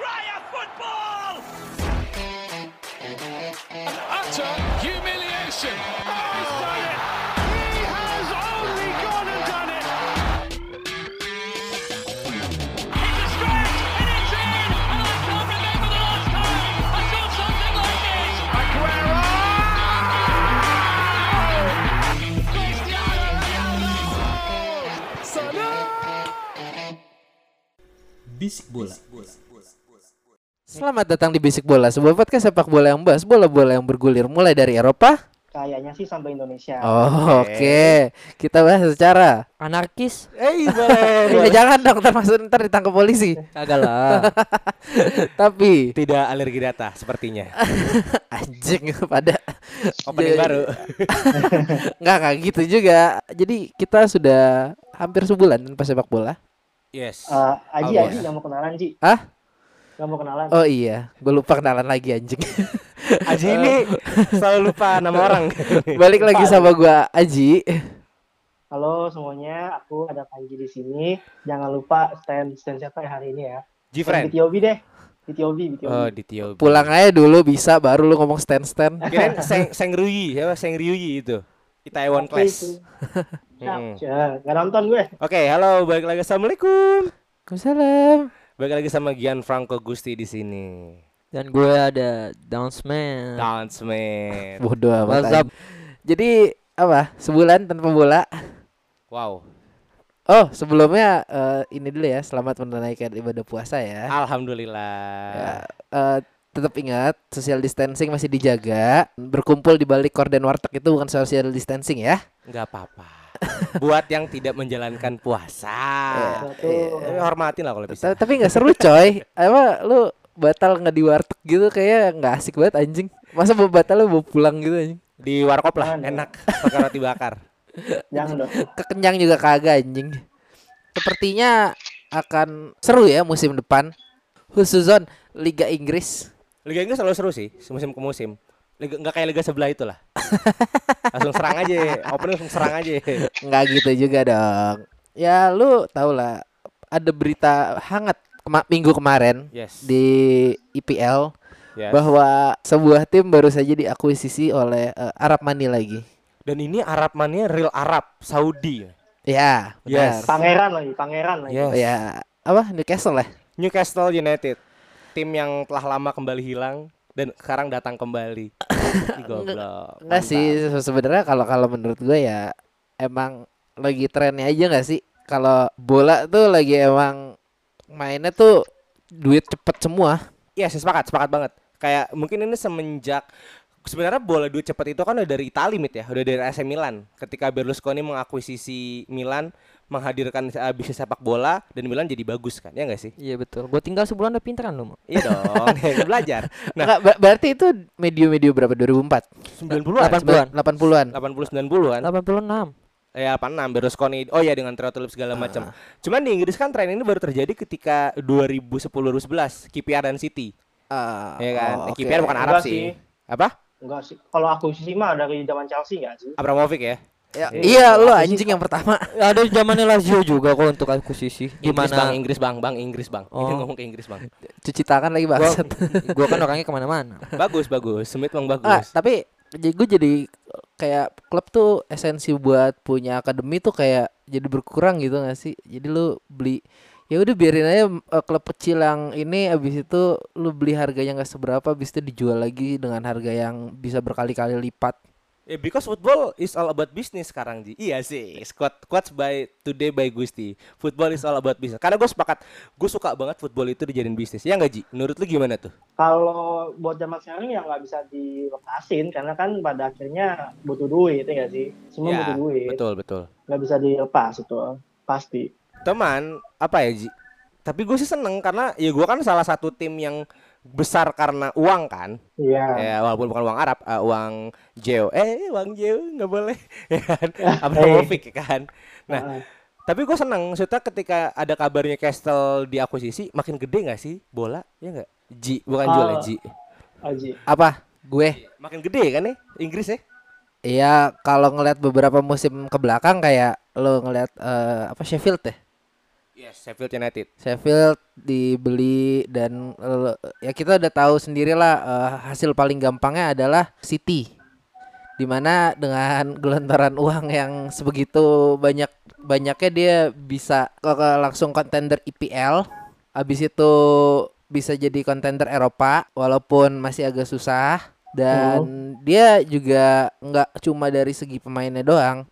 Australia football! An Utter humiliation. Oh, he's done it. He has only gone and done it. It's a stretch and it's in! And I can't remember the last time I saw something like this! Aguero. Cristiano Ronaldo! Bisik bola. Selamat datang di Bisik Bola, sebuah podcast sepak bola yang bahas bola-bola yang bergulir mulai dari Eropa. Kayaknya sih sampai Indonesia. Oh, Oke, kita bahas secara anarkis Eh, boleh. jangan dong, ntar masuk ntar ditangkap polisi. kagak lah Tapi Tidak alergi data sepertinya. anjing pada Opening baru. nggak nggak gitu juga. Jadi kita sudah hampir sebulan tanpa sepak bola. Yes. Eh, Aji, Oh, Aji nggak mau kenalan, Ji. Hah? Nggak mau kenalan. Oh iya, gue lupa kenalan lagi anjing. Aji ini selalu lupa nama orang. Balik lagi sama gua Aji. Halo semuanya, aku ada Panji di sini. Jangan lupa stand stand siapa ya hari ini ya? Stand Gfriend. BTOB deh. BTOB, BTOB. Oh, di Tio. Pulang aja dulu bisa, baru lu ngomong stand stand. Kirain Seng Seng Ruyi, siapa Seng Ryuyi itu. Itaewon Oke, Class. Siap, siap. Nggak nonton gue. Oke, halo, balik lagi assalamualaikum. Waalaikumsalam. Balik lagi sama Gianfranco Gusti di sini. dan gue ada Downsman Dance man. Bodoh amat. What's up? anjing. Jadi apa? Sebulan tanpa bola. Wow. Oh, sebelumnya eh, ini dulu ya, selamat menunaikan ibadah puasa ya. Alhamdulillah. Ya, eh, tetap ingat social distancing masih dijaga. Berkumpul di balik korden warteg itu bukan social distancing ya. Nggak apa-apa. Buat yang tidak menjalankan puasa. Satu. Tapi hormatin lah kalau bisa. Ta- Tapi nggak seru coy. Apa lu batal nggak di warteg gitu kayak nggak asik banget anjing. Masa mau batal lu mau pulang gitu anjing. Di warkop lah, Jangan, enak. Pakai roti bakar. Jangan dong. Kekenyang juga kagak anjing. Sepertinya akan seru ya musim depan. Khususon Liga Inggris. Liga Inggris selalu seru sih, musim ke musim. Liga nggak kayak liga sebelah itu lah. langsung serang aja, opening langsung serang aja. Nggak gitu juga dong. Ya lu tau lah ada berita hangat kema- minggu kemarin Yes. di IPL yes. bahwa sebuah tim baru saja diakuisisi oleh eh, Arab Money lagi. Dan ini Arab mania real Arab, Saudi. Ya, Yes. benar. Pangeran lagi, pangeran lagi. Yes. Ya, apa Newcastle ya? Newcastle United, tim yang telah lama kembali hilang dan sekarang datang kembali. Goblok. Enggak sih se- sebenarnya kalau kalau menurut gue ya emang lagi trennya aja nggak sih kalau bola tuh lagi emang mainnya tuh duit cepet semua. Iya, sih sepakat, sepakat banget. Kayak mungkin ini semenjak sebenarnya bola duit cepat itu kan udah dari Itali mit ya, udah dari AC Milan. Ketika Berlusconi mengakuisisi Milan, menghadirkan uh, bisnis sepak bola dan Milan jadi bagus kan, ya enggak sih? iya betul gue tinggal sebulan udah pinteran lu Mo. Iya dong, belajar. Nah, Nggak, ber- berarti itu medio-medio berapa 2004? 90-an, 80-an. 80-an. 80 90-an. 86 Ya 86 Berlusconi. Oh ya dengan Theo Tulip segala macam. Cuman di Inggris kan tren ini baru terjadi ketika 2010 2011 KPR dan City. Ah, Ya kan? oh, Eh, oke. KPR bukan Arab Enggak sih. sih. Apa? Enggak sih. Kalau aku sih mah dari zaman Chelsea enggak sih? Abramovich ya. Ya, Iya, iya sih- anjing yang pertama. ada zamannya Lazio juga kok untuk akuisisi di Inggris bang, Inggris bang, bang Inggris bang. Ini Oh. ngomong ke Inggris bang. Cuci tangan lagi gua, bangsat. gua kan orangnya ke mana-mana bagus bagus, Smith bang Ah, bagus. tapi jadi gue jadi kayak klub tuh esensi buat punya akademi tuh kayak jadi berkurang gitu gak sih? Jadi lu beli ya udah biarin aja eh, klub kecil yang ini abis itu lu beli harganya nggak seberapa abis itu dijual lagi dengan harga yang bisa berkali-kali lipat. Ya because football is all about business sekarang Ji. Iya sih. Quotes by today by Gusti. Football is all about business. Karena gue sepakat, gue suka banget football itu dijadiin bisnis. Ya nggak Ji? Menurut lu gimana tuh? Kalau buat zaman sekarang ya nggak bisa dilepasin karena kan pada akhirnya butuh duit ya nggak sih? Semua Ya, butuh duit. Betul betul. Nggak bisa dilepas itu pasti. teman apa ya Ji? Tapi gue sih seneng karena ya gue kan salah satu tim yang besar karena uang kan. Iya. Ya walaupun bukan uang Arab, eh, uang Jeo. Eh uang Jeo nggak boleh. ya kan? Abramovich ya kan. Nah, tapi gue seneng maksudnya ketika ada kabarnya Castle diakuisisi makin gede nggak sih bola? Ya nggak? Ji bukan Ah. jual ya Ji. Aji. Apa? Gue Makin gede kan nih Inggris ya? Iya, kalau ngeliat beberapa musim ke belakang kayak lo ngeliat eh, apa Sheffield ya? Yes, Sheffield United. Sheffield dibeli dan eh, ya kita udah tahu sendirilah eh, hasil paling gampangnya adalah City. Di mana dengan gelontoran uang yang sebegitu banyak banyaknya dia bisa ke, ke langsung kontender IPL. Habis itu bisa jadi kontender Eropa walaupun masih agak susah dan dia juga nggak cuma dari segi pemainnya doang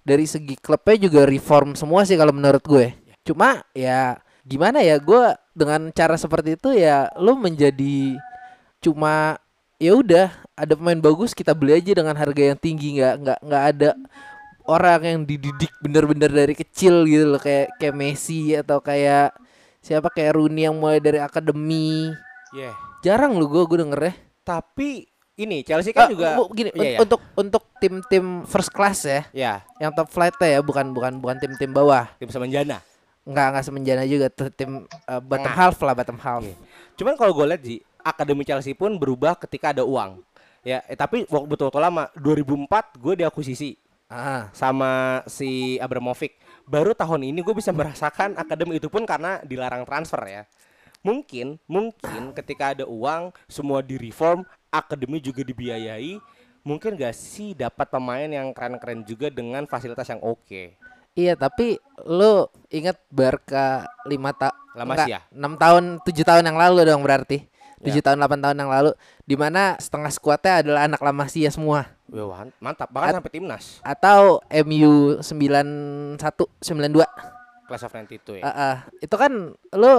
dari segi klubnya juga reform semua sih kalau menurut gue. Cuma ya gimana ya gue dengan cara seperti itu ya lu menjadi cuma ya udah ada pemain bagus kita beli aja dengan harga yang tinggi. Nggak nggak nggak ada orang yang dididik bener-bener dari kecil gitu loh. Kayak kayak Messi atau kayak siapa kayak Rooney yang mulai dari akademi. Yeah. jarang lu gue gue denger ya. Tapi ini Chelsea kan Ah, juga gini Iya, un- iya. untuk untuk tim-tim first class ya. Ya, yang top flight ya bukan bukan bukan tim-tim bawah. Tim semenjana. Nggak nggak semenjana juga tuh tim uh, bottom Tengah. half lah bottom half Iya. Cuman kalau gue lihat Ji, akademi Chelsea pun berubah ketika ada uang. Ya, eh, tapi waktu betul-betul lama 2004 gue diakuisisi ah sama si Abramovich. Baru tahun ini gue bisa merasakan akademi itu pun karena dilarang transfer ya. Mungkin, mungkin ketika ada uang, semua direform, akademi juga dibiayai. Mungkin gak sih dapat pemain yang keren-keren juga dengan fasilitas yang oke. Iya tapi lu ingat Barca lima tahun La Masia. enam tahun tujuh tahun yang lalu dong berarti tujuh Ya. tahun delapan tahun yang lalu di mana setengah skuadnya adalah anak La Masia semua Wah, mantap. Bahkan At- sampai timnas. atau MU 91 92 Class of 92 ya. Ah, ah. itu kan lu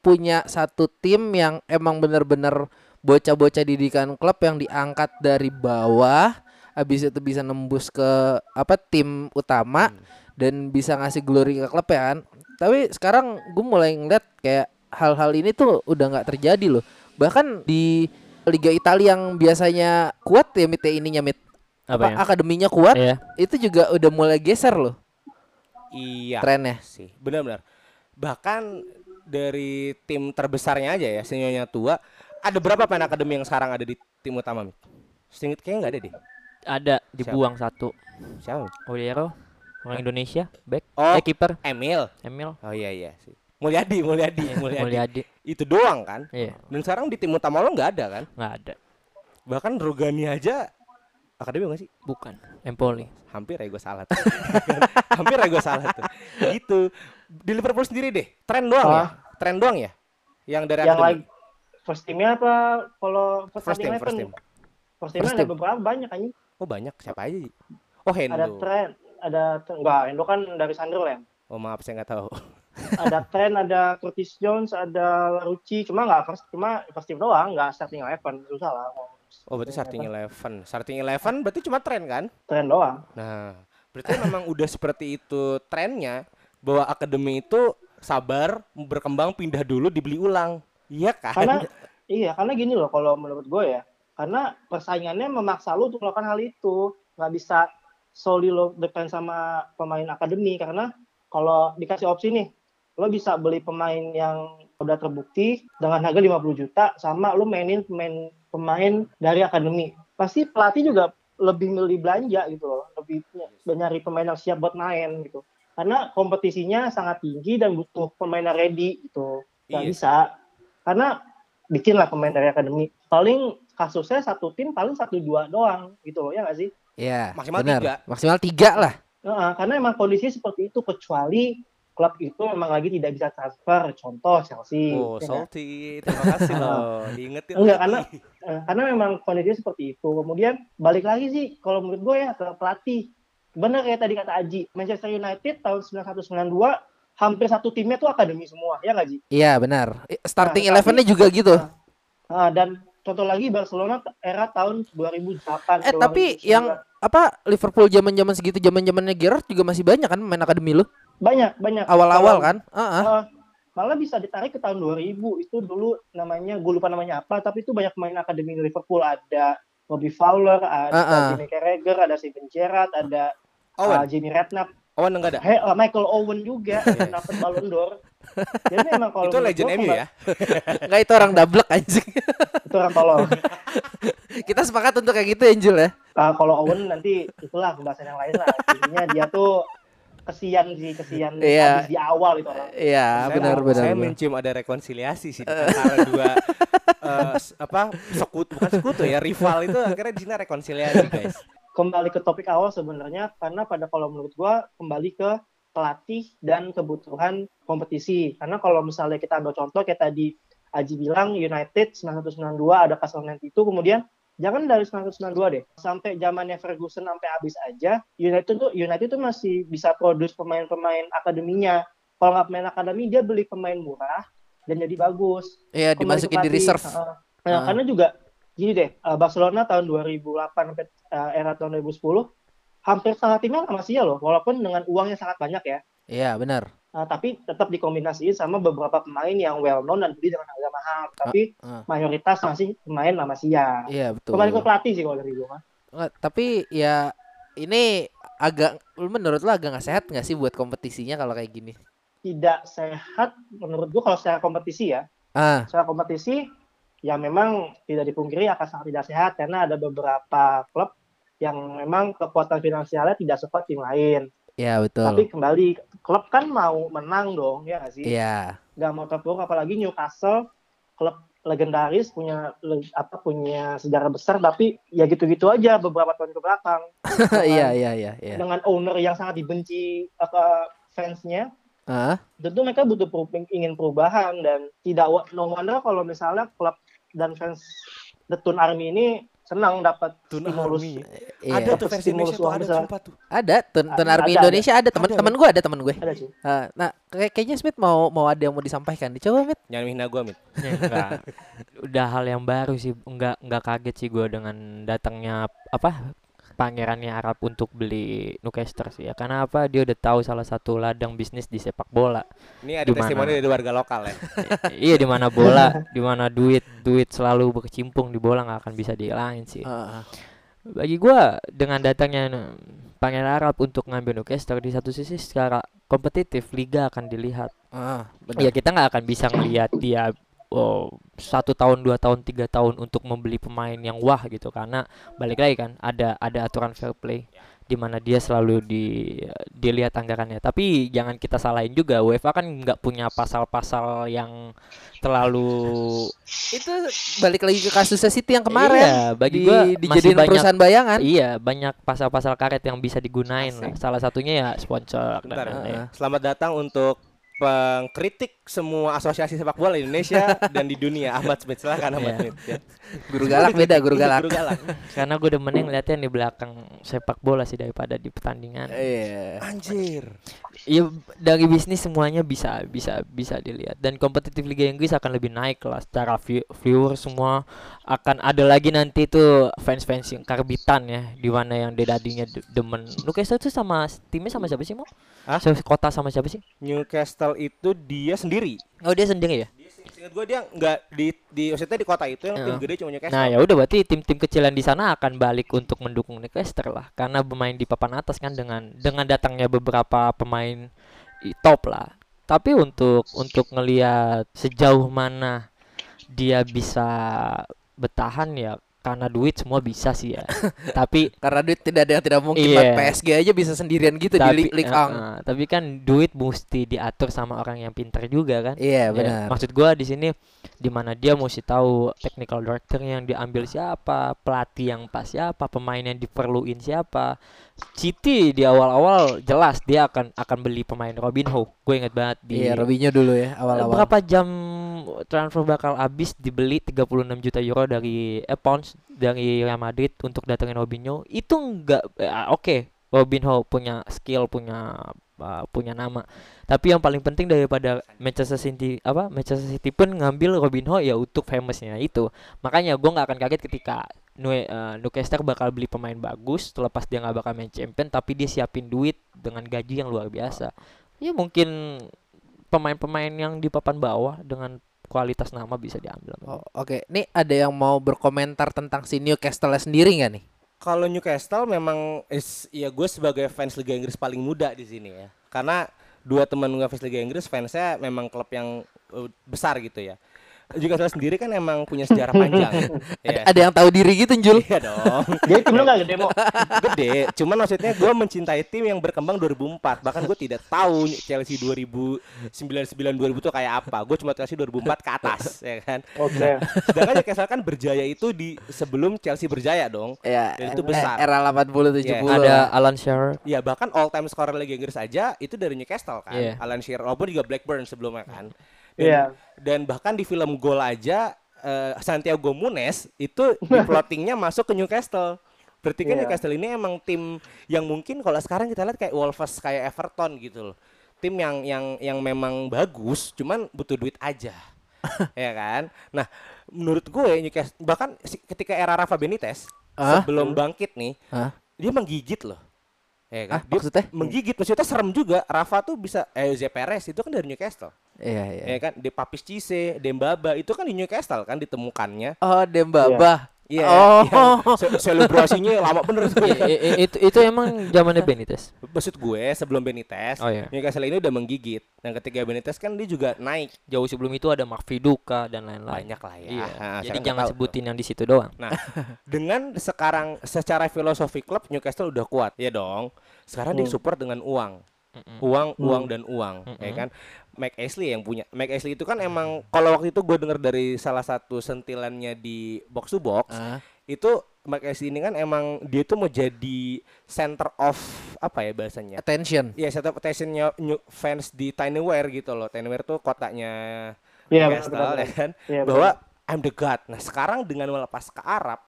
punya satu tim yang emang bener-bener bocah-bocah didikan klub yang diangkat dari bawah habis itu bisa nembus ke apa tim utama dan bisa ngasih glory ke klub ya kan tapi sekarang gue mulai ngeliat kayak hal-hal ini tuh udah nggak terjadi loh bahkan di Liga Italia yang biasanya kuat ya mit ya ininya mit Apa apa, ya? akademinya kuat Iya. itu juga udah mulai geser loh Iya. trennya sih benar-benar bahkan dari tim terbesarnya aja ya senyonya tua ada berapa pemain akademi yang sekarang ada di tim utama Mik? Seinget kayaknya nggak ada deh Ada dibuang satu. siapa? Oliero orang Indonesia, back, Oh. eh kiper. Emil. Emil. Oh iya iya sih. Mulyadi Mulyadi Mulyadi. Mulyadi. itu doang kan? Iya, dan sekarang di tim utama lo nggak ada kan? Nggak ada. bahkan Rogani aja akademi nggak sih? Bukan. Empoli. hampir ya gue salah tuh. hampir ya gue salah tuh. Gitu. Di Liverpool sendiri deh tren doang ya? Ah. tren doang ya? Yang dari yang akademi. first teamnya apa? Kalau first, first team team first team. first teamnya First ada team. beberapa banyak anjing. Oh banyak. Siapa aja? Oh ada Hendo tren ada enggak Endo kan dari Sunderland. Oh maaf saya nggak tahu. Ada tren ada Curtis Jones ada Larucci cuma nggak first cuma first team doang nggak starting eleven susah lah oh berarti starting eleven. Starting eleven berarti cuma tren kan? Tren doang. Nah berarti memang udah seperti itu trennya bahwa akademi itu sabar berkembang pindah dulu dibeli ulang. Iya kan? Karena iya karena gini loh kalau menurut gue ya karena persaingannya memaksa lu untuk melakukan hal itu. Nggak bisa solely lo depend sama pemain akademi. Karena kalau dikasih opsi nih lo bisa beli pemain yang udah terbukti dengan harga 50 juta sama lo mainin pemain pemain dari akademi. Pasti pelatih juga lebih milih belanja gitu loh. Lebih nyari pemain yang siap buat main gitu. Karena kompetisinya sangat tinggi dan butuh pemain yang ready gitu. Nggak Iya. bisa. Karena bikinlah pemain dari akademi. Paling kasusnya satu tim paling satu dua doang gitu loh ya nggak sih ya Maksimal benar. tiga. maksimal tiga lah Heeh, karena emang kondisinya seperti itu kecuali klub itu memang lagi tidak bisa transfer contoh Chelsea oh ya salty terima kasih loh diingetin Enggak, lagi. karena- Eh, karena memang kondisinya seperti itu kemudian balik lagi sih kalau menurut gue ya ke pelatih benar kayak tadi kata Aji Manchester United tahun 9192 hampir satu timnya tuh akademi semua ya nggak Ji Iya benar. Starting Nah, elevennya juga gitu. Nah, dan contoh lagi Barcelona era tahun 2008 Eh tapi 2009. yang apa Liverpool zaman-zaman segitu zaman-zamannya Gerrard juga masih banyak kan main akademi lu? banyak banyak Awal-awal kan? Heeh. Eh, malah bisa ditarik ke tahun 2000 itu dulu namanya gue lupa namanya apa tapi itu banyak pemain akademi Liverpool ada Bobby Fowler ada Ah, ah. Jimmy Carragher ada Steven Gerrard ada Owen uh, Jamie Redknapp Owen enggak ada He, uh, Michael Owen juga yang dapat Ballon d'Or jadi memang kalau itu legend gua MU ya Enggak itu orang dablek anjing. itu orang tolong Kita sepakat untuk kayak gitu Angel ya. Ah, kalau Owen nanti itulah pembahasan yang lain lah intinya dia tuh kesian sih kesian Iya. habis di awal itu orang. Iya, Saya- benar benar. Saya benar. mencium ada rekonsiliasi sih antara dua eh, s- apa sekutu bukan sekutu ya rival itu akhirnya di sini rekonsiliasi guys. Kembali ke topik awal sebenarnya karena pada kalau menurut gua kembali ke pelatih dan kebutuhan kompetisi. Karena kalau misalnya kita ambil contoh kayak tadi Aji bilang United 9192 ada Castlemaine itu kemudian jangan dari 1992 deh sampai zamannya Ferguson sampai habis aja United tuh United tuh masih bisa produce pemain-pemain akademinya. Kalau nggak pemain akademi dia beli pemain murah dan jadi bagus. Iya, dimasukin di reserve. Nah, Ah. karena juga gini deh, uh, Barcelona tahun 2008 sampai uh, era tahun 2010 hampir setengah timnya sama Masia loh, walaupun dengan uang yang sangat banyak ya. Iya, benar. Uh, tapi tetap dikombinasiin sama beberapa pemain yang well known dan beli dengan harga mahal. Tapi ah. mayoritas masih pemain La Masia. Iya, betul. Kembali ke pelatih sih kalau dari gue mah. Nggak, tapi ya ini agak menurut lu agak nggak sehat nggak sih buat kompetisinya kalau kayak gini? Tidak sehat menurut gue kalau secara kompetisi ya. Ah, Secara kompetisi ya memang tidak dipungkiri akan sangat tidak sehat karena ada beberapa klub yang memang kekuatan finansialnya tidak sekuat tim lain. iya betul. Tapi kembali klub kan mau menang dong ya nggak sih? Iya. Nggak mau terpuruk apalagi Newcastle klub legendaris punya le- apa punya sejarah besar tapi ya gitu-gitu aja beberapa tahun ke belakang Iya, iya, iya, iya. dengan owner yang sangat dibenci apa fansnya Ah, tentu mereka butuh peru- ingin perubahan dan tidak no wonder kalau misalnya klub dan fans The Tun Army ini senang dapat Tun stimulus Army. iya. Ada tuh versi Stimulus Indonesia tuh uang ada besar. sumpah tuh. Ada Ada, Army ada. Indonesia ada teman-teman gue ada teman gue. ada sih Ah, nah, kayak kayaknya Smith mau mau ada yang mau disampaikan. Dicoba, Smith. Jangan menghina gua, Mit. Ya, enggak. Udah hal yang baru sih, enggak enggak kaget sih gue dengan datangnya apa pangerannya Arab untuk beli Newcastle sih ya. Karena apa? Dia udah tahu salah satu ladang bisnis di sepak bola. Ini ada Di mana? testimoni dari warga lokal ya. iya di mana bola, di mana duit duit selalu berkecimpung di bola nggak akan bisa dihilangin sih. Ah. Bagi gua dengan datangnya n- Pangeran Arab untuk ngambil Newcastle di satu sisi secara kompetitif liga akan dilihat. Ah, Ya benar. kita nggak akan bisa ngelihat dia oh, satu tahun dua tahun tiga tahun untuk membeli pemain yang wah gitu karena balik lagi kan ada ada aturan fair play di mana dia selalu di dilihat anggarannya tapi jangan kita salahin juga UEFA kan nggak punya pasal-pasal yang terlalu Itu balik lagi ke kasusnya City yang kemarin. Iya, bagi di, gua dijadiin banyak- perusahaan bayangan. iya banyak pasal-pasal karet yang bisa digunain lah. Salah satunya ya sponsor dan Bentar. lain-lain. Ah. Selamat datang untuk pengkritik semua asosiasi sepak bola di Indonesia dan di dunia. Ahmad Smith silakan Ahmad Iya. Smith. Ya. Guru galak beda, guru galak. Guru galak. karena gue demennya ngeliatnya di belakang sepak bola sih daripada di pertandingan Iya. Anjir. Iya dari bisnis semuanya bisa bisa bisa dilihat dan kompetitif Liga Inggris akan lebih naik lah secara view, viewer semua akan ada lagi nanti tuh fans-fans yang karbitan ya di mana yang dia tadinya de- demen Newcastle tuh sama timnya sama siapa sih mau? Hah? Kota sama siapa sih? Newcastle itu dia sendiri. Oh dia sendiri ya? Ingat gue dia nggak di di maksudnya di kota itu yang tim Iya. gede cuma Newcastle. Nah ya udah berarti tim-tim kecil yang di sana akan balik untuk mendukung Newcastle lah karena bermain di papan atas kan dengan dengan datangnya beberapa pemain top lah. Tapi untuk untuk ngelihat sejauh mana dia bisa bertahan ya karena duit semua bisa sih ya. Tapi Karena duit tidak ada yang tidak mungkin. Iya. PSG aja bisa sendirian gitu di tapi Ligue Ligue 1. eh, tapi kan duit mesti diatur sama orang yang pintar juga kan. Iya, Ya, benar. maksud gua di sini di mana dia mesti tahu technical director yang diambil siapa, pelatih yang pas siapa, pemain yang diperluin siapa. City di awal-awal jelas dia akan akan beli pemain Robinho. Gue inget banget di Iya, Robinho dulu ya awal-awal. berapa jam transfer bakal habis dibeli 36 juta euro dari eh, pounds dari Real Madrid untuk datengin Robinho. Itu enggak eh, oke. Robinho punya skill, punya uh, punya nama. Tapi yang paling penting daripada Manchester City apa Manchester City pun ngambil Robinho ya untuk famousnya itu. Makanya gua nggak akan kaget ketika Nue, uh, Newcastle bakal beli pemain bagus terlepas dia nggak bakal main champion tapi dia siapin duit dengan gaji yang luar biasa. Ya mungkin pemain-pemain yang di papan bawah dengan kualitas nama bisa diambil. Oh, Oke, nih ada yang mau berkomentar tentang si Newcastle sendiri nggak nih? Kalau Newcastle memang is, ya gue sebagai fans Liga Inggris paling muda di sini ya. Karena dua teman gue fans Liga Inggris fansnya memang klub yang uh, besar gitu ya. Newcastle sendiri kan emang punya sejarah panjang. ya. Ada yang tahu diri gitu Jul. Iya dong. Jadi tim lu gak gede mau. Gede, cuman maksudnya gue mencintai tim yang berkembang 2004. Bahkan gue tidak tahu Chelsea 2009 2000 tuh kayak apa. Gue cuma Chelsea 2004 ke atas, ya kan. Oke. Sedangkan Newcastle kan berjaya itu di sebelum Chelsea berjaya dong. Ya, Dan itu eh, besar. Era 80 70. Iya, Ada Alan Shearer. Ya bahkan all time scorer Liga Inggris aja itu dari Newcastle kan. Iya. Alan Shearer walaupun juga Blackburn sebelumnya kan. Dan, Iya. dan bahkan di film Gol aja eh, Santiago Munez itu di plottingnya masuk ke Newcastle. Berarti kan Iya. Newcastle ini emang tim yang mungkin kalau sekarang kita lihat kayak Wolves kayak Everton gitu loh. Tim yang yang yang memang bagus, cuman butuh duit aja. ya kan? Nah, menurut gue Newcastle bahkan ketika era Rafa Benitez Hah? sebelum bangkit nih, Hah? dia menggigit loh. Ya kan? Ah, Dia maksudnya? menggigit maksudnya serem juga. Rafa tuh bisa eh Perez itu kan dari Newcastle. Iya, iya. Ya kan? De Papis Cisse, Dembaba itu kan di Newcastle kan ditemukannya. Oh, Dembaba. Iya. Oh. yang se- selebrasinya lama bener tuh. I- i- itu itu emang zamannya Benitez. Maksud gue sebelum Benitez, Oh, iya. Newcastle ini udah menggigit. Dan ketika Benitez kan dia juga naik Jauh sebelum itu ada Mark Viduka dan lain-lain. banyak lah ya. Iya. Nah, Jadi jangan tahu. sebutin yang di situ doang. Nah, dengan sekarang secara filosofi klub Newcastle udah kuat, ya dong. Sekarang dia Hmm. support dengan uang. Mm-mm. Uang, Hmm. uang dan uang, ya Mm-mm. kan? Mike Ashley yang punya. Mike Ashley itu kan emang kalau waktu itu gue dengar dari salah satu sentilannya di box to box, Ah. itu Mike Ashley ini kan emang dia tuh mau jadi center of apa ya bahasanya? Attention. Ya center of attentionnya new- fans di Tinyware gitu loh. Tinyware tuh kotanya Iya, Newcastle ya kan? Iya, bahwa I'm the God. Nah sekarang dengan melepas ke Arab,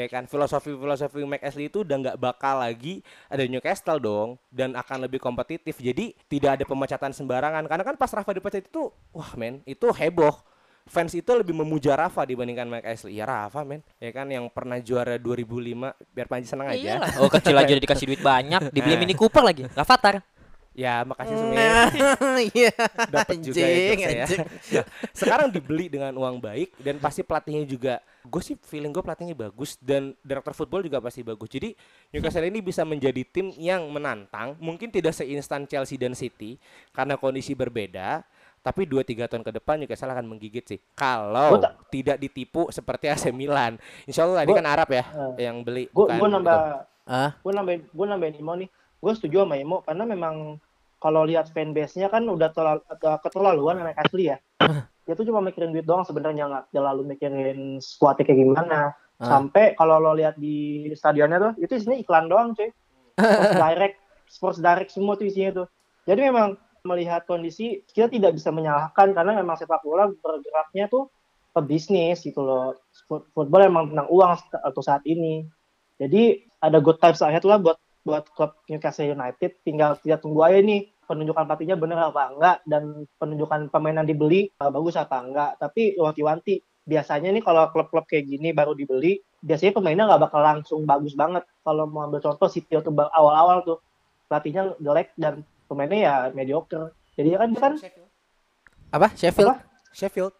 ya kan filosofi-filosofi Mike Ashley itu udah nggak bakal lagi ada Newcastle dong dan akan lebih kompetitif. Jadi tidak ada pemecatan sembarangan karena kan pas Rafa dipecat itu, wah men itu heboh. Fans itu lebih memuja Rafa dibandingkan Mike Ashley. Ya Rafa men, ya kan yang pernah juara 2005 biar Panji senang aja. Iyalah. Oh kecil aja udah dikasih duit banyak, dibeli Mini Cooper lagi. Rafathar. Ya makasih Sumit. Iya. dapat juga ya ya. anjing. Nah, sekarang dibeli dengan uang baik dan pasti pelatihnya juga gue sih feeling gue pelatihnya bagus dan direktur football juga pasti bagus. Jadi Newcastle ini bisa menjadi tim yang menantang, mungkin tidak seinstan Chelsea dan City karena kondisi berbeda, tapi 2 3 tahun ke depan Newcastle akan menggigit sih. Kalau tidak ditipu seperti AC Milan. Insya Allah tadi kan Arab ya Eh. yang beli Gue nambah gitu. Gue nambahin gue nambahin Imo nih gue setuju sama Imo karena memang kalau lihat fanbase-nya kan udah terlalu, keterlaluan sama asli ya. Dia tuh cuma mikirin duit doang sebenarnya nggak terlalu mikirin squadnya kayak gimana. Ah. sampai kalau lo lihat di stadionnya tuh itu isinya iklan doang cuy. Sports direct sports direct semua tuh isinya tuh. Jadi memang melihat kondisi kita tidak bisa menyalahkan karena memang sepak bola bergeraknya tuh ke bisnis gitu loh. Football emang tentang uang atau saat ini. Jadi ada good times ahead lah buat buat klub Newcastle United. Tinggal kita tunggu aja nih penunjukan pelatihnya bener apa enggak dan penunjukan pemain yang dibeli uh, bagus apa enggak. Tapi wanti-wanti biasanya nih kalau klub-klub kayak gini baru dibeli, biasanya pemainnya nggak bakal langsung bagus banget. Kalau mau ambil contoh City waktu awal-awal tuh pelatihnya jelek dan pemainnya ya mediocre. Jadi kan kan apa? Sheffield. Apa? Sheffield.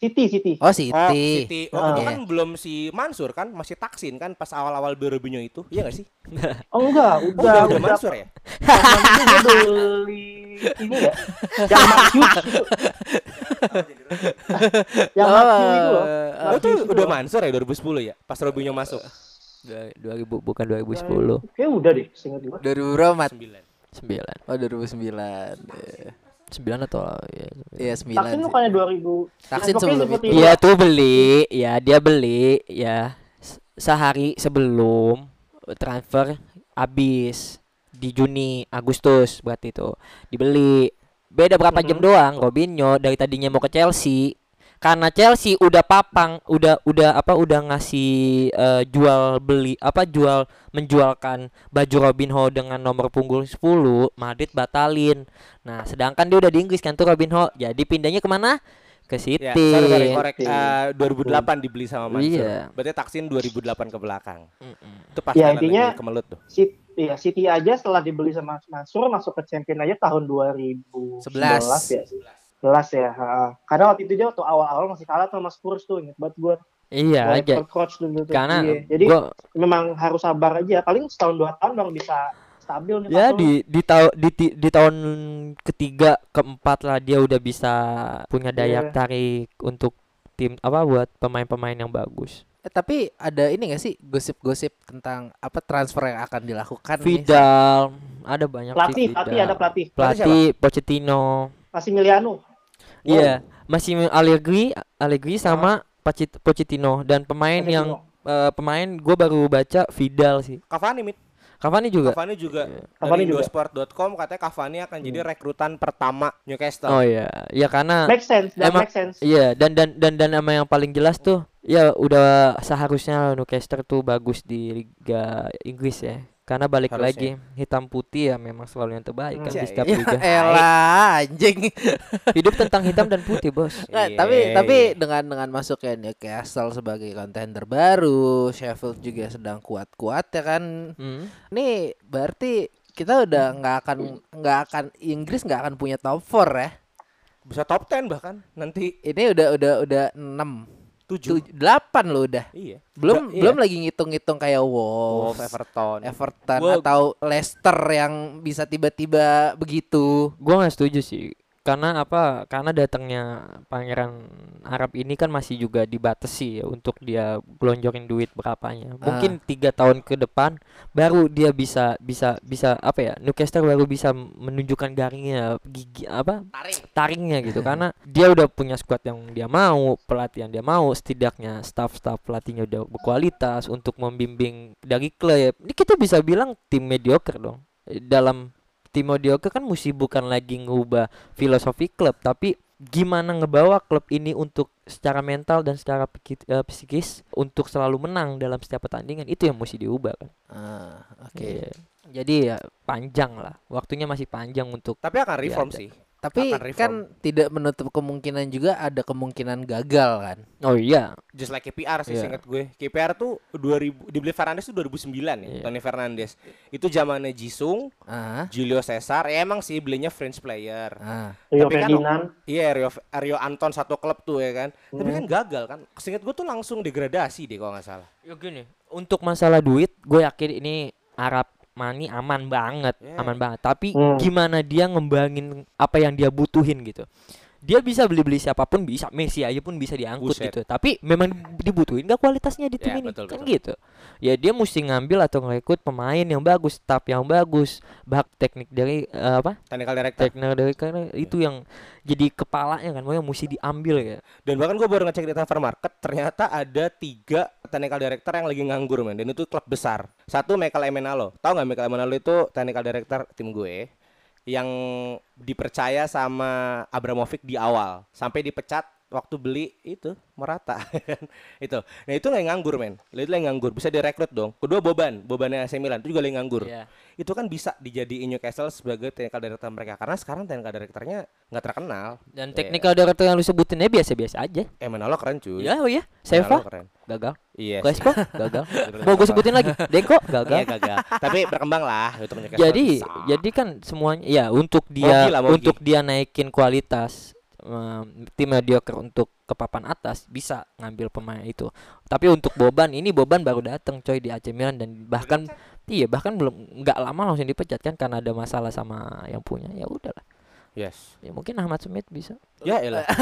City City. Oh, City. Oh, City. Oh, Ah. itu kan belum si Mansur kan, masih Taksin kan pas awal-awal Berubinho itu. Iya gak sih? Oh enggak, Oh, udah udah, udah udah Mansur ya? Dia beli ini ya. Yang itu. yang Hughes itu loh. Oh, Oh, itu udah loh. Mansur ya 2010 ya? Pas Robinho masuk. Dua- 2000 bukan 2010. Kayak udah deh, seingat gue. 2000 berapa, Mat? 9. 9. Oh, 2009. Iya. 9 atau ya. Iya, 9. Taksin bukannya 2000. Taksin sebelum itu. Dia tuh beli, ya dia beli ya sehari sebelum transfer habis di Juni Agustus berarti itu dibeli. Beda berapa jam Mhm. doang Robinho dari tadinya mau ke Chelsea karena Chelsea udah papang, udah udah apa udah ngasih eh, jual beli apa jual menjualkan baju Robinho dengan nomor punggung 10, Madrid batalin. Nah, sedangkan dia udah di Inggris kan tuh Robinho. Jadi pindahnya ke mana? Ke City. Ya, sorry, sorry, korek. City. Eh, 2008 dibeli sama Mansur. Iya. Berarti Taksin 2008 ke belakang. Mm-mm. Itu pas Ya, intinya- kemelut tuh. City, ya, City aja setelah dibeli sama Mansur masuk ke champion aja tahun 2011 ya. 11 ya. ha. Karena waktu itu dia waktu awal-awal masih kalah sama Spurs tuh, inget banget gue. Iya aja. coach dulu tuh. Karena Iya. Jadi gua memang harus sabar aja. Paling setahun dua tahun baru bisa stabil nih Ya di di tahun di, ti- di tahun ketiga keempat lah dia udah bisa punya daya Iya. tarik untuk tim apa buat pemain-pemain yang bagus. Eh, tapi ada ini gak sih gosip-gosip tentang apa transfer yang akan dilakukan nih? Vidal ada banyak pelatih, sih pelatih ada pelatih. Pelatih Pochettino. Massimiliano. Iya, masih Allegri, Allegri sama Pacit- Pochettino dan pemain yang eh, pemain gue baru baca Vidal sih. Cavani mit. Cavani juga. Cavani juga Cavani dari juga. Indosport.com katanya Cavani akan jadi rekrutan pertama Newcastle. Oh iya, ya karena Make sense, dan Emang- make sense. Iya dan dan dan dan nama yang paling jelas tuh ya udah seharusnya Newcastle tuh bagus di Liga Inggris ya. Karena balik Harusnya. lagi hitam putih ya memang selalu yang terbaik kan di Hmm, setiap ya, liga. Elah anjing. Hidup tentang hitam dan putih, Bos. Nggak, Iya, tapi iya. tapi dengan dengan masuknya Newcastle sebagai kontender baru, Sheffield juga sedang kuat-kuat ya kan. Hmm. Nih berarti kita udah nggak akan nggak akan Inggris nggak akan punya top 4 ya. Bisa top 10 bahkan nanti Ini udah udah udah 6 7. 8 loh udah. Iya. Belum Ba- iya. belum lagi ngitung-ngitung kayak Wolves, Wolves, Everton. Everton Gua- atau Leicester yang bisa tiba-tiba begitu. Gua nggak setuju sih. Karena apa? Karena datangnya pangeran Arab ini kan masih juga dibatasi ya untuk dia gelonjorin duit berapanya. Mungkin tiga tahun ke depan baru dia bisa bisa bisa apa ya? Newcastle baru bisa menunjukkan garingnya, gigi apa? Taringnya gitu. Karena dia udah punya squad yang dia mau, pelatih yang dia mau, setidaknya staff-staff pelatihnya udah berkualitas untuk membimbing dari klub. Ini kita bisa bilang tim mediocre dong. Dalam tim mediocre kan mesti bukan lagi ngubah filosofi klub tapi gimana ngebawa klub ini untuk secara mental dan secara piki- eh, psikis untuk selalu menang dalam setiap pertandingan itu yang mesti diubah kan. Ah, oke. Iya. Jadi ya panjang lah, waktunya masih panjang untuk Tapi akan reform ada. sih. Tapi kan tidak menutup kemungkinan juga ada kemungkinan gagal kan. Oh iya, Just like KPR sih Iya. seingat gue. KPR tuh 2000 dibeli Fernandes tuh 2009 ya, Iya. Tony Fernandes. Itu zamannya Jisung, Ah, Julio Cesar. Ya emang sih belinya French player. Rio Tapi kan-. Iya, Rio, Rio Anton satu klub tuh ya kan. Tapi Hmm. kan gagal kan. Seingat gue tuh langsung degradasi deh kalau nggak salah. ya gini, untuk masalah duit gue yakin ini Arab Mani aman banget, Iya. aman banget. Tapi Hmm. gimana dia ngembangin apa yang dia butuhin gitu. Dia bisa beli-beli siapa pun bisa, Messi aja pun bisa diangkut Buset. gitu. Tapi memang dibutuhin gak kualitasnya di tim Ya, ini betul, kan betul. gitu. Ya dia mesti ngambil atau ngerekrut pemain yang bagus, staff yang bagus, bak teknik dari eh, apa? Technical director. Teknik dari karena itu yang jadi kepalanya kan, yang mesti diambil ya. Dan bahkan gue baru ngecek di transfer market, ternyata ada tiga technical director yang lagi nganggur men. Dan itu klub besar. Satu Michael Emenalo. Tahu nggak Michael Emenalo itu technical director tim gue yang dipercaya sama Abramovich di awal. Sampai dipecat waktu beli itu Morata kan itu nah itu lagi nganggur men itu lagi nganggur bisa direkrut dong kedua Boban Bobannya AC Milan itu juga lagi nganggur Iya. itu kan bisa dijadiin Newcastle sebagai technical director mereka karena sekarang technical directornya nggak terkenal Dan Ya. teknikal director yang lu sebutinnya biasa-biasa aja. Emenalo keren cuy Ya, oh ya. Emenalo Seva keren gagal. Iya. Crespo gagal. Mau gue sebutin lagi. Deko gagal. Iya gagal. Tapi berkembang lah untuk Newcastle. jadi bisa. jadi kan semuanya ya untuk dia Mogi lah, Mogi. untuk dia naikin kualitas tim mediocre untuk ke papan atas bisa ngambil pemain itu tapi untuk Boban ini Boban baru datang coy di AC Milan dan bahkan iya bahkan belum nggak lama langsung dipecat kan karena ada masalah sama yang punya ya udahlah yes. ya mungkin Ahmad Smith bisa Ya elah.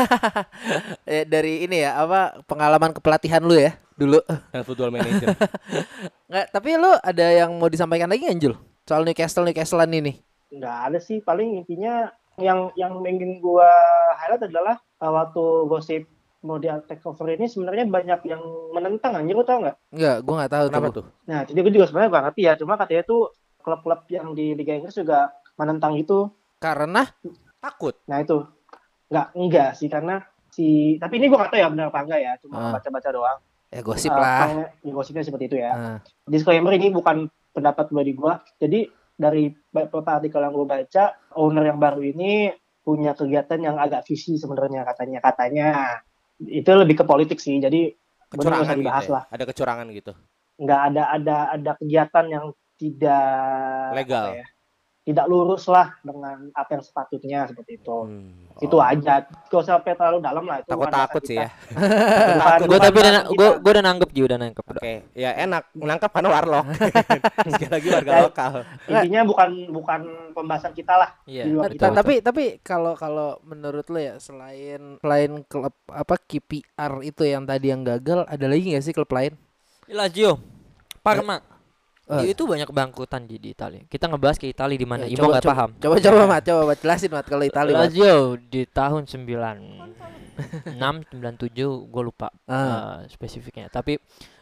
Eh, dari ini ya apa pengalaman kepelatihan lu ya dulu. Dan football manager. Nggak, tapi lu ada yang mau disampaikan lagi Jul? Soal Newcastle Newcastlean ini. nggak ada sih paling intinya yang yang ingin gua highlight adalah uh, waktu gosip mau di take over ini sebenarnya banyak yang menentang anjir lu tau nggak? Enggak, gua nggak tahu Kenapa tuh. Nah jadi gue juga sebenarnya gak ngerti ya cuma katanya tuh klub-klub yang di Liga Inggris juga menentang itu. Karena Takut. Nah itu nggak enggak sih karena si tapi ini gua nggak tahu ya benar apa enggak ya cuma Ah. baca-baca doang. ya gosip Uh, lah. peng- ya, gosipnya seperti itu ya. Ah, disclaimer ini bukan pendapat pribadi gua. Jadi dari beberapa artikel yang gue baca, owner yang baru ini punya kegiatan yang agak visi sebenarnya katanya katanya. Itu lebih ke politik sih. Jadi bener Kecurangan usah gitu. dibahas ya? lah. Ada kecurangan gitu. Nggak ada ada ada kegiatan yang tidak Legal. ya, tidak lurus lah dengan apa yang sepatutnya seperti itu. Hmm. Itu aja. Gak usah sampai terlalu dalam lah itu. Takut-takut bahasa sih ya. Gue tapi udah gua gua udah nanggep Ji, udah nangkep udah. Oke, ya enak menangkap karena warlock. Sekali lagi warga Ya. lokal. Intinya bukan bukan pembahasan kita lah. Iya. Kita. tapi tapi kalau kalau menurut lo ya selain selain klub apa KPR itu yang tadi yang gagal ada lagi nggak sih klub lain? Lazio, Parma. Eh. Itu banyak bangkutan di, di Italia. Kita ngebahas ke Italia di mana Ya, Imo nggak coba, paham. Coba coba Mat, coba Mat jelasin Mat kalau Italia. Lazio di tahun 96 97 gue lupa Ah. eh, spesifiknya. Tapi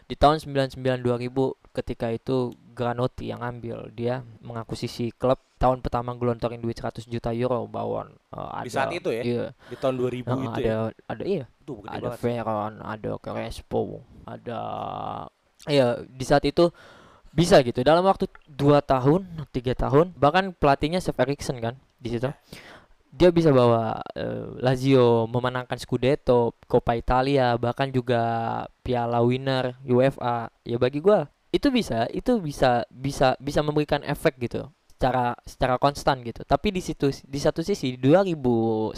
di tahun 99 2000 ketika itu Granotti yang ambil dia mengakuisisi klub tahun pertama gelontorin duit 100 juta euro bawon eh, ada Di saat itu ya? iya, Di tahun 2000 eh, itu ada ya. ada iya Itu gede ada banget. Veron, ada Crespo, ada ya di saat itu bisa gitu. Dalam waktu dua tahun tiga tahun bahkan pelatihnya Sef Eriksen kan di situ. Dia bisa bawa eh, Lazio memenangkan Scudetto, Coppa Italia, bahkan juga Piala Winner UEFA. Ya bagi gua itu bisa, itu bisa bisa bisa memberikan efek gitu secara secara konstan gitu. Tapi di situ di satu sisi di 2001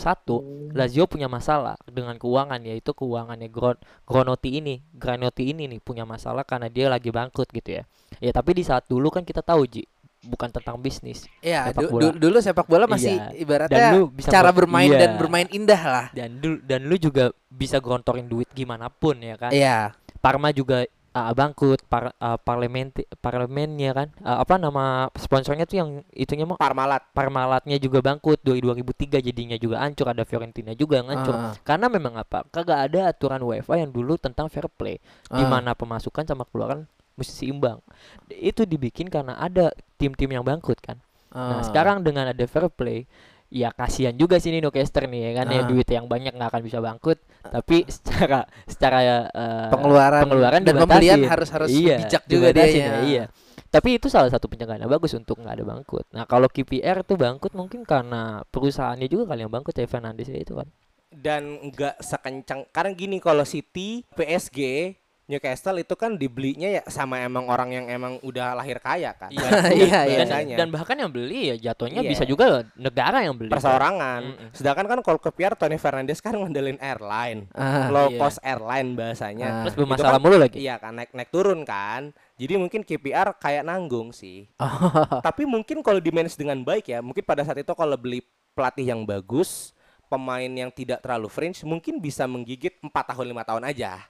Lazio punya masalah dengan keuangan yaitu keuangannya Gron Gronotti ini, Granotti ini nih punya masalah karena dia lagi bangkrut gitu ya. Ya tapi di saat dulu kan kita tahu Ji bukan tentang bisnis Iya, sepak du- bola. du- dulu sepak bola masih Iya. ibaratnya Dan lu bisa cara ber- bermain iya. dan bermain indah lah. dan lu dan lu juga bisa gelontorin duit gimana pun ya kan. Iya. Parma juga uh, bangkrut, par, uh, parlemen parlemennya kan. Uh, apa nama sponsornya tuh yang itunya mau Parmalat. Parmalatnya juga bangkrut dari 2003 jadinya juga hancur ada Fiorentina juga yang hancur. Ah, Karena memang apa? Kagak ada aturan UEFA yang dulu tentang fair play di ah. mana pemasukan sama keluaran mesti seimbang. Itu dibikin karena ada tim-tim yang bangkrut kan. Nah, Ah. sekarang dengan ada fair play, ya kasihan juga sih Nino Caster nih ya kan ya Ah. duit yang banyak nggak akan bisa bangkrut, tapi secara secara eh, pengeluaran, pengeluaran dan dibatasin. pembelian harus harus iya, bijak juga dia. ya, iya. Tapi itu salah satu pencegahan yang bagus untuk nggak ada bangkrut. Nah kalau KPR tuh bangkrut mungkin karena perusahaannya juga kali yang bangkrut ya Fernandes itu kan. dan nggak sekencang karena gini kalau City, PSG, Newcastle itu kan dibelinya ya sama emang orang yang emang udah lahir kaya kan. Iya, iya, iya. dan, dan bahkan yang beli ya jatuhnya Iya. bisa juga negara yang beli. perseorangan. Mm-mm. Sedangkan kan kalau ke PR Tony Fernandes kan ngandelin airline, Ah, low iya. cost airline bahasanya. Ah. Terus bermasalah kan- mulu lagi. Iya kan naik naik turun kan. Jadi mungkin KPR kayak nanggung sih. Oh. Tapi mungkin kalau di manage dengan baik ya, mungkin pada saat itu kalau beli pelatih yang bagus, pemain yang tidak terlalu fringe, mungkin bisa menggigit 4 tahun lima tahun aja.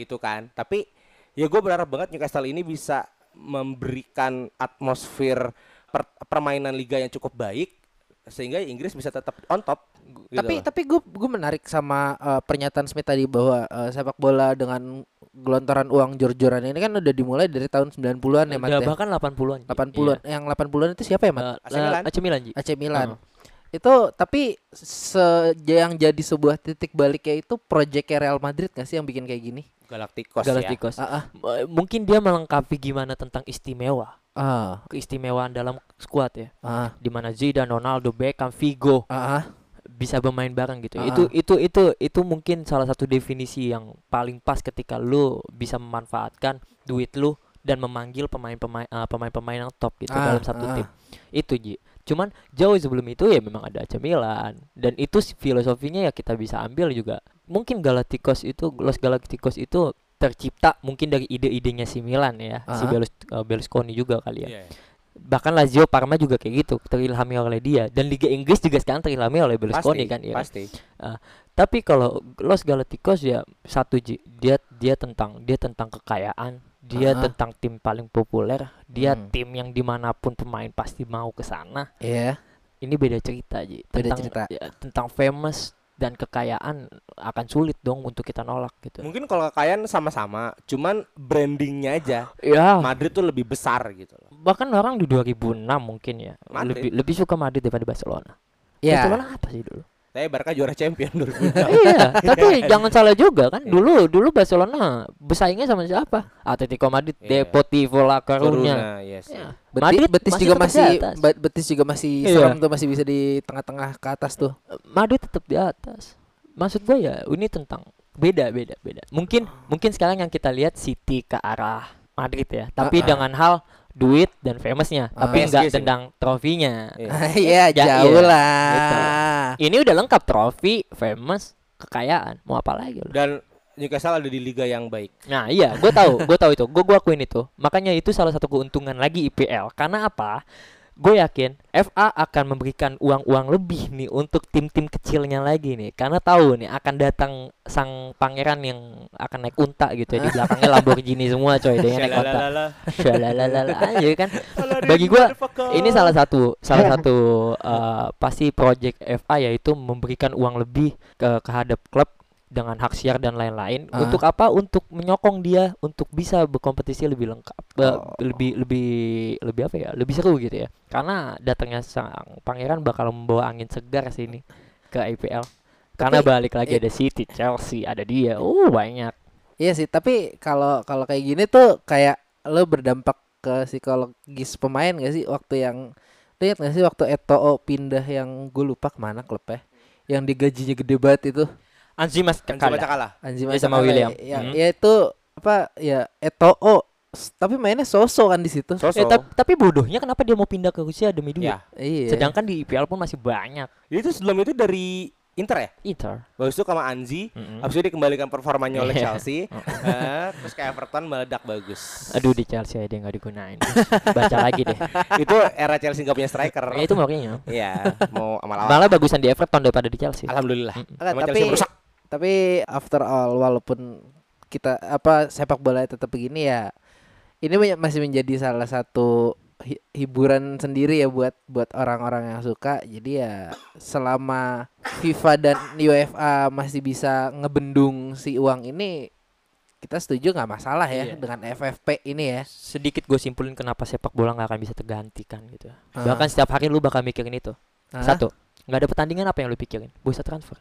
Itu kan. Tapi ya gue berharap banget Newcastle ini bisa memberikan atmosfer per- permainan liga yang cukup baik sehingga Inggris bisa tetap on top. gitu tapi loh. tapi gue gue menarik sama eh, pernyataan Smith tadi bahwa eh, sepak bola dengan gelontoran uang jor-joran ini kan udah dimulai dari tahun 90-an ya Mat Udah ya. bahkan 80-an. Ji. 80-an. Yang 80-an itu siapa ya, Mat? Iya. AC Milan. Eh, AC Milan. AC Milan. Heeh. Itu tapi se yang jadi sebuah titik baliknya itu proyeknya Real Madrid gak sih yang bikin kayak gini? Galacticos, ya. Galacticos. Ah, ah. M- Mungkin dia melengkapi gimana tentang istimewa, Ah, keistimewaan dalam skuad ya. ah, Di mana Zidane, Ronaldo, Beckham, Figo ah, ah. bisa bermain bareng gitu. Ah. Itu itu itu itu mungkin salah satu definisi yang paling pas ketika lu bisa memanfaatkan duit lu dan memanggil pemain-pemain eh, pemain-pemain yang top gitu Ah, dalam satu ah. tim. Itu Ji. Cuman jauh sebelum itu ya memang ada AC Milan dan itu filosofinya ya kita bisa ambil juga. Mungkin Galacticos itu Los Galacticos itu tercipta mungkin dari ide-idenya si Milan ya, si Ah. Berlus- eh, Berlusconi juga kali ya Iya. bahkan Lazio Parma juga kayak gitu terilhami oleh dia dan Liga Inggris juga sekarang terilhami oleh Berlusconi Pasti, kan ya pasti. tapi kalau Los Galacticos ya satu Ji, dia dia tentang dia tentang kekayaan dia Ah. tentang tim paling populer dia Hmm. tim yang di mana pun pemain pasti mau ke sana Iya. ini beda cerita Ji Beda tentang cerita. ya, tentang famous dan kekayaan akan sulit dong untuk kita nolak gitu Mungkin kalau kekayaan sama-sama, cuman brandingnya aja ya Madrid tuh lebih besar gitu loh. bahkan orang di 2006 mungkin ya Madrid. lebih lebih suka Madrid daripada Barcelona Iya. Barcelona apa sih dulu Tapi Barca juara champion 2006. iya, tapi jangan salah juga kan. Dulu dulu Barcelona bersaingnya sama siapa? Atletico Madrid, Iya. Deportivo La Coruña. Yes. Ya. Betis, Madrid betis masih juga masih betis juga masih Iya. serem tuh masih bisa di tengah-tengah ke atas tuh. Madrid tetap di atas. Maksud gue ya ini tentang beda beda beda. Mungkin mungkin sekarang yang kita lihat City ke arah Madrid ya. Tapi Ah, ah. dengan hal duit dan famousnya, Ah. tapi PSG nggak sih. tendang trofinya. Iya. Iya, Ya, jauh iya. lah. Ini udah lengkap trofi, famous, kekayaan. Mau apa lagi lu? Dan Newcastle ada di liga yang baik. Nah iya, gue tahu, gue tahu itu, gue gue akuin itu. Makanya itu salah satu keuntungan lagi IPL. Karena apa? Gue yakin FA akan memberikan uang-uang lebih nih untuk tim-tim kecilnya lagi nih. Karena tahu nih akan datang sang pangeran yang akan naik unta gitu ya di belakangnya Lamborghini semua coy, dia naik unta. Shalalalala. Aja kan. Bagi gua ini salah satu salah satu eh, pasti project FA yaitu memberikan uang lebih ke kehadap klub dengan hak siar dan lain-lain. Ah. untuk apa? Untuk menyokong dia untuk bisa berkompetisi lebih lengkap Oh. lebih lebih lebih apa ya? Lebih seru gitu ya. Karena datangnya sang pangeran bakal membawa angin segar sini ke IPL karena Tapi- balik lagi ada City Chelsea ada dia. Oh banyak. Iya sih, tapi kalau kalau kayak gini tuh kayak lo berdampak ke psikologis pemain gak sih? Waktu yang lihat gak sih waktu Eto'o pindah yang gue lupa ke mana klubnya yang digajinya gede banget itu Anzimas Kan kalah cuma kalah. Anji Iya, sama William. ya, Hmm. ya itu apa ya Eto'o S- tapi mainnya sosok kan di situ Eh, Sosok. tap- tapi bodohnya kenapa dia mau pindah ke Rusia demi duit? Ya. iya Sedangkan di IPL pun masih banyak. Itu sebelum itu dari Inter ya? Inter. Habis itu sama Anzi, Mm-mm. habis itu dikembalikan performanya oleh Iya. Chelsea. Eh, terus ke Everton meledak bagus. Aduh di Chelsea dia nggak digunain. Baca lagi deh. itu era Chelsea nggak punya striker. Ya, itu makanya. Iya, mau amal-amal. Malah bagusan di Everton daripada di Chelsea. Alhamdulillah. Emang tapi Chelsea merusak. Tapi after all walaupun kita apa sepak bola tetap begini ya ini masih menjadi salah satu hi- hiburan sendiri ya buat buat orang-orang yang suka jadi ya selama FIFA dan UEFA masih bisa ngebendung si uang ini kita setuju nggak masalah ya Iya. dengan FFP ini ya Sedikit gue simpulin kenapa sepak bola nggak akan bisa tergantikan gitu. Ah. Bahkan setiap hari lu bakal mikirin itu. Hah? Satu, nggak ada pertandingan apa yang lu pikirin? Bursa transfer.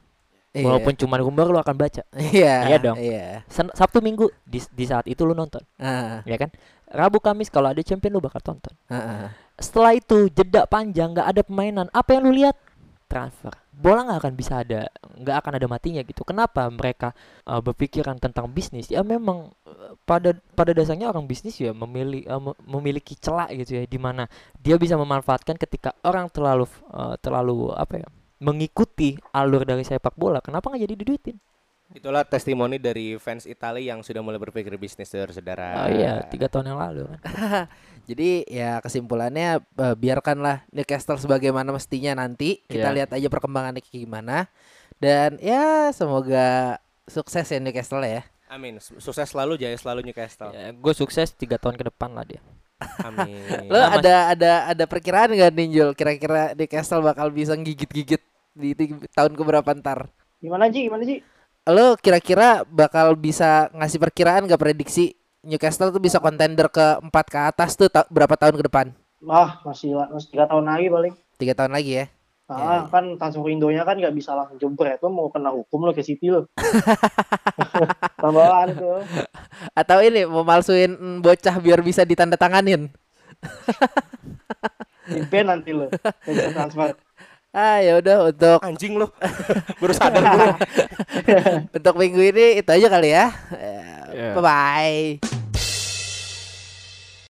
Iya. Walaupun cuma rumor lu akan baca. iya Iya dong. iya Sen- Sabtu Minggu di, di saat itu lu nonton, Ah, ya kan? Rabu Kamis kalau ada champion lu bakal tonton. ah, ah. Setelah itu jeda panjang nggak ada pemainan. Apa yang lu lihat? Transfer. Bola nggak akan bisa ada, nggak akan ada matinya gitu. Kenapa mereka uh, berpikiran tentang bisnis? Ya memang uh, pada pada dasarnya orang bisnis ya memilih uh, me- memiliki celah gitu ya, di mana dia bisa memanfaatkan ketika orang terlalu uh, terlalu apa ya mengikuti alur dari sepak bola. Kenapa nggak jadi diduitin? Itulah testimoni dari fans Italia yang sudah mulai berpikir bisnis saudara-saudara. Oh iya, tiga tahun yang lalu kan. Jadi ya kesimpulannya eh, biarkanlah Newcastle sebagaimana mestinya nanti kita Iya. lihat aja perkembangannya kayak gimana dan ya semoga sukses ya Newcastle ya. Amin. Su- Sukses selalu, jaya selalu Newcastle. Ya, gue sukses tiga tahun ke depan lah dia. Amin. Lo Nah, Mas- ada ada ada perkiraan nggak Ninjul kira-kira Newcastle bakal bisa gigit-gigit di, tahun keberapa ntar? Gimana Ji? Gimana Ji? Lo kira-kira bakal bisa ngasih perkiraan gak prediksi Newcastle tuh bisa kontender ke empat ke atas tuh ta- berapa tahun ke depan? Ah, masih masih tiga tahun lagi paling. Tiga tahun lagi ya. Ah, Ya. kan transfer Indonya kan nggak bisa langsung jebret lo mau kena hukum lo ke City lo. Tambahan tuh. Atau ini mau malsuin bocah biar bisa ditandatanganin. Impian nanti lo. Transfer. Ah ya udah untuk Anjing lo. Baru sadar gue. untuk minggu ini itu aja kali ya. Ya. Bye bye.